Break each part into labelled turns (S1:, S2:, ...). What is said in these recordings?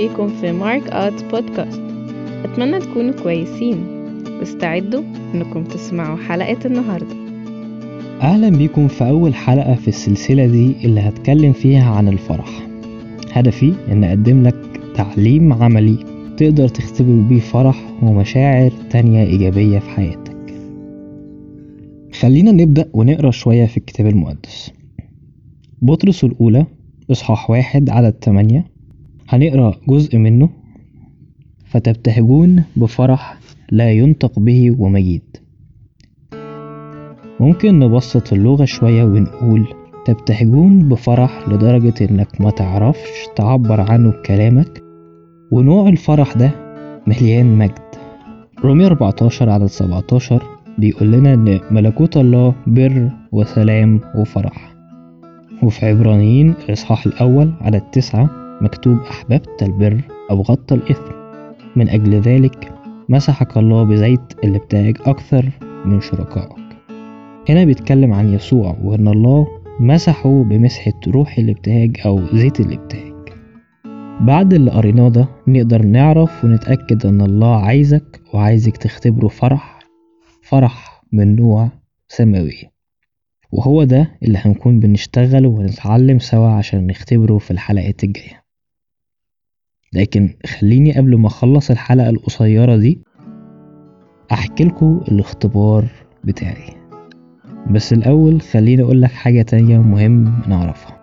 S1: بيكم في مارك آرت بودكاست. أتمنى تكونوا كويسين. واستعدوا إنكم تسمعوا حلقة النهاردة.
S2: أهلا بيكم في أول حلقة في السلسلة دي اللي هتكلم فيها عن الفرح. هدفي إن أقدم لك تعليم عملي تقدر تختبر بيه فرح ومشاعر تانية إيجابية في حياتك. خلينا نبدأ ونقرأ شوية في الكتاب المقدس. بطرس الأولى إصحاح واحد على التمانية. هنقرأ جزء منه فتبتهجون بفرح لا ينطق به ومجيد. ممكن نبسط اللغة شوية ونقول تبتهجون بفرح لدرجة إنك ما تعرفش تعبر عنه بكلامك. ونوع الفرح ده مليان مجد. رومية 14 على 17 بيقول لنا إن ملكوت الله بر وسلام وفرح. وفي عبرانيين الإصحاح الأول على التسعة مكتوب أحببت البر أو غطى الإثم. من أجل ذلك مسحك الله بزيت الابتهاج أكثر من شركائك. هنا بيتكلم عن يسوع وإن الله مسحه بمسحة روح الابتهاج أو زيت الابتهاج بعد اللي قريناه ده نقدر نعرف ونتأكد إن الله عايزك وعايزك تختبره فرح فرح من نوع سماوي. وهو ده اللي هنكون بنشتغل ونتعلم سوا عشان نختبره في الحلقات الجاية. لكن خليني قبل ما أخلص الحلقة القصيرة دي أحكي لكم الاختبار بتاعي. بس الأول خليني أقول لك حاجة تانية مهم نعرفها.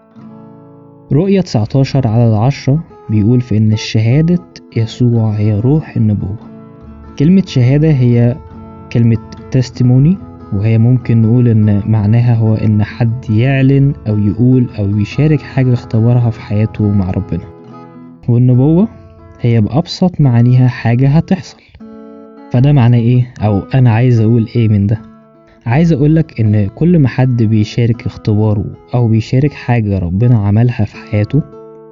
S2: رؤية 19 على العشرة بيقول في إن شهادة يسوع هي روح النبوة. كلمة شهادة هي كلمة تستيموني وهي ممكن نقول إن معناها هو إن حد يعلن أو يقول أو يشارك حاجة اختبرها في حياته مع ربنا. والنبوة هي بأبسط معانيها حاجة هتحصل. فده معناه إيه؟ أو أنا عايز أقول إيه من ده؟ عايز اقولك إن كل ما حد بيشارك اختباره أو بيشارك حاجة ربنا عملها في حياته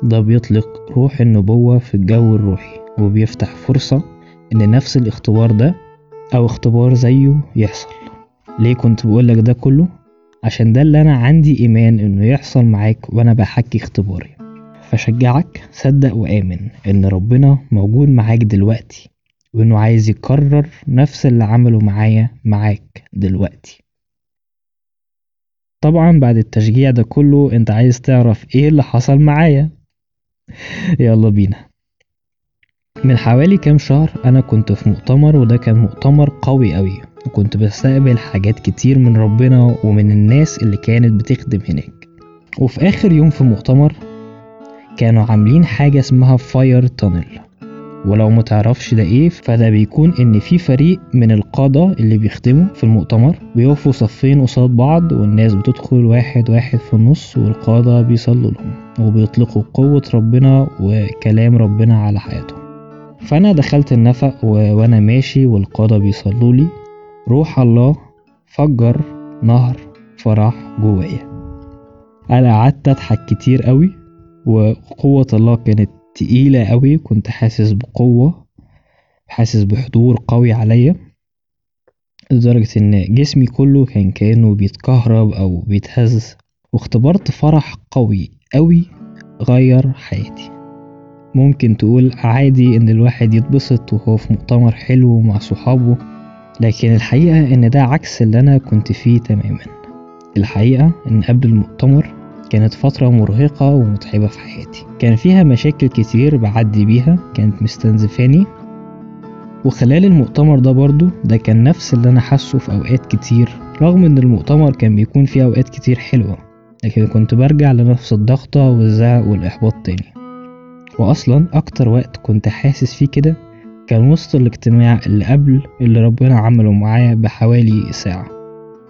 S2: ده بيطلق روح النبوة في الجو الروحي وبيفتح فرصة إن نفس الاختبار ده أو اختبار زيه يحصل. ليه كنت بقولك ده كله؟ عشان ده اللي أنا عندي إيمان إنه يحصل معاك وأنا بحكي اختباري. فشجعك صدق وآمن إن ربنا موجود معاك دلوقتي وإنه عايز يكرر نفس اللي عمله معايا معاك دلوقتي. طبعا بعد التشجيع ده كله أنت عايز تعرف إيه اللي حصل معايا. يلا بينا. من حوالي كام شهر أنا كنت في مؤتمر وده كان مؤتمر قوي قوي وكنت بستقبل حاجات كتير من ربنا ومن الناس اللي كانت بتخدم هناك. وفي آخر يوم في المؤتمر كانوا عاملين حاجة اسمها فاير تانل ولو متعرفش ده إيه فده بيكون إن في فريق من القادة اللي بيخدموا في المؤتمر بيقفوا صفين قصاد بعض والناس بتدخل واحد واحد في النص والقادة بيصلوا لهم وبيطلقوا قوة ربنا وكلام ربنا على حياتهم. فأنا دخلت النفق و... وأنا ماشي والقادة بيصلوا لي روح الله فجر نهر فرح جوايا. أنا قعدت أضحك كتير قوي وقوة الله كانت تقيلة قوي. كنت حاسس بقوة حاسس بحضور قوي عليا لدرجة إن جسمي كله كان كأنه بيتكهرب أو بيتهز. واختبرت فرح قوي قوي غير حياتي. ممكن تقول عادي إن الواحد يتبسط وهو في مؤتمر حلو مع صحابه لكن الحقيقة إن ده عكس اللي أنا كنت فيه تماما. الحقيقة إن قبل المؤتمر كانت فترة مرهقة ومتعبة في حياتي. كان فيها مشاكل كتير بعدي بيها كانت مستنزفاني. وخلال المؤتمر ده برضو ده كان نفس اللي أنا حاسه في أوقات كتير رغم إن المؤتمر كان بيكون فيه أوقات كتير حلوة لكن كنت برجع لنفس الضغطة والزعق والإحباط تاني. وأصلا أكتر وقت كنت حاسس فيه كده كان وسط الاجتماع اللي قبل اللي ربنا عمله معايا بحوالي ساعة.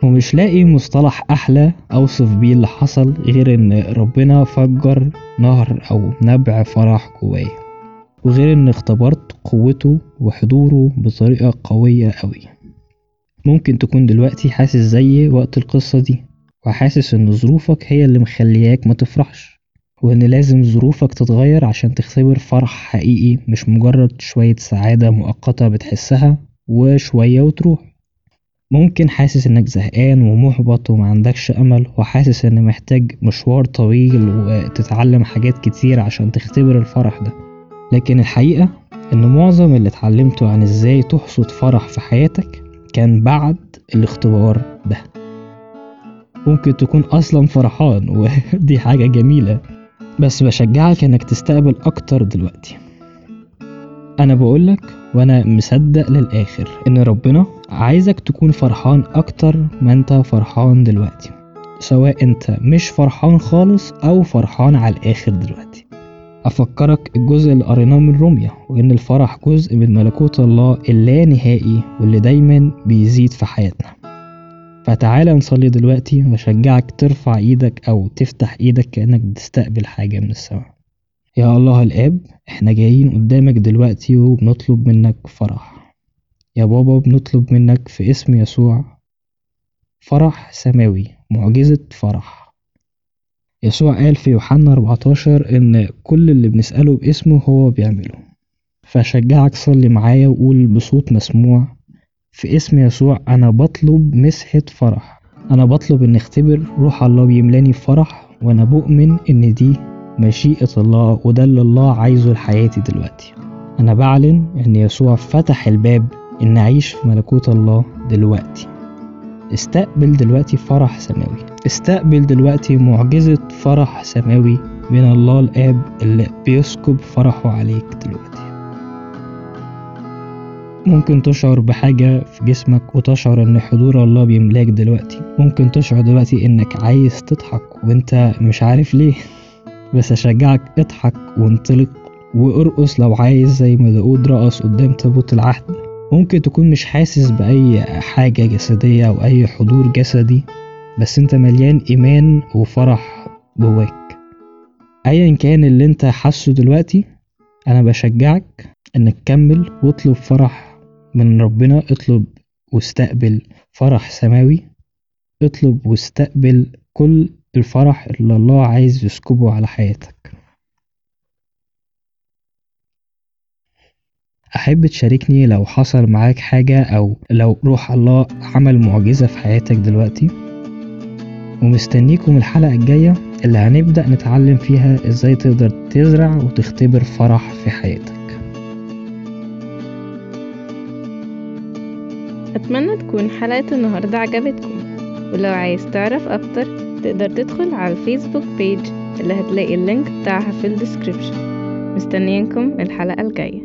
S2: ومش لاقي مصطلح أحلى أوصف بيه اللي حصل غير إن ربنا فجر نهر أو نبع فرح جوايا وغير إن اختبرت قوته وحضوره بطريقة قوية أوي. ممكن تكون دلوقتي حاسس زيي وقت القصة دي وحاسس إن ظروفك هي اللي مخلياك ما تفرحش وإن لازم ظروفك تتغير عشان تختبر فرح حقيقي مش مجرد شوية سعادة مؤقتة بتحسها وشوية وتروح. ممكن حاسس إنك زهقان ومحبط ومعندكش أمل وحاسس إن محتاج مشوار طويل وتتعلم حاجات كتير عشان تختبر الفرح ده. لكن الحقيقة إن معظم اللي اتعلمته عن إزاي تحصد فرح في حياتك كان بعد الاختبار ده. ممكن تكون أصلا فرحان ودي حاجة جميلة بس بشجعك إنك تستقبل أكتر دلوقتي. أنا بقولك وأنا مصدق للآخر إن ربنا عايزك تكون فرحان أكتر ما أنت فرحان دلوقتي سواء أنت مش فرحان خالص أو فرحان على الآخر دلوقتي. أفكرك الجزء اللي قريناه من روميا وإن الفرح جزء من ملكوت الله اللا نهائي واللي دايما بيزيد في حياتنا. فتعالى نصلي دلوقتي وأشجعك ترفع إيدك أو تفتح إيدك كأنك بتستقبل حاجة من السماء. يا الله الآب إحنا جايين قدامك دلوقتي وبنطلب منك فرح. يا بابا بنطلب منك في اسم يسوع فرح سماوي معجزة فرح. يسوع قال في يوحنا 14 إن كل اللي بنسأله باسمه هو بيعمله. فشجعك صلي معايا وقول بصوت مسموع في اسم يسوع أنا بطلب مسحة فرح. أنا بطلب إن اختبر روح الله بيملاني فرح وأنا بؤمن إن دي مشيئة الله وده اللي الله عايزه لحياتي دلوقتي. أنا بعلن إن يسوع فتح الباب إن أعيش في ملكوت الله دلوقتي. استقبل دلوقتي فرح سماوي. استقبل دلوقتي معجزة فرح سماوي من الله الآب اللي بيسكب فرحه عليك دلوقتي. ممكن تشعر بحاجة في جسمك وتشعر إن حضور الله بيملاك دلوقتي. ممكن تشعر دلوقتي إنك عايز تضحك وأنت مش عارف ليه. بس أشجعك اضحك وانطلق وأرقص لو عايز زي ما داود رقص قدام تابوت العهد. ممكن تكون مش حاسس بأي حاجة جسدية أو أي حضور جسدي بس أنت مليان إيمان وفرح جواك. أيا كان اللي أنت حاسه دلوقتي أنا بشجعك إنك تكمل واطلب فرح من ربنا. اطلب واستقبل فرح سماوي. اطلب واستقبل كل الفرح اللي الله عايز يسكبه على حياتك. أحب تشاركني لو حصل معاك حاجة أو لو روح الله عمل معجزة في حياتك دلوقتي. ومستنيكم الحلقة الجاية اللي هنبدأ نتعلم فيها إزاي تقدر تزرع وتختبر فرح في حياتك.
S1: أتمنى تكون حلقة النهاردة عجبتكم. ولو عايز تعرف أكتر تقدر تدخل على الفيسبوك page اللي هتلاقي ال link بتاعها في ال description. مستنيينكم الحلقة الجاية.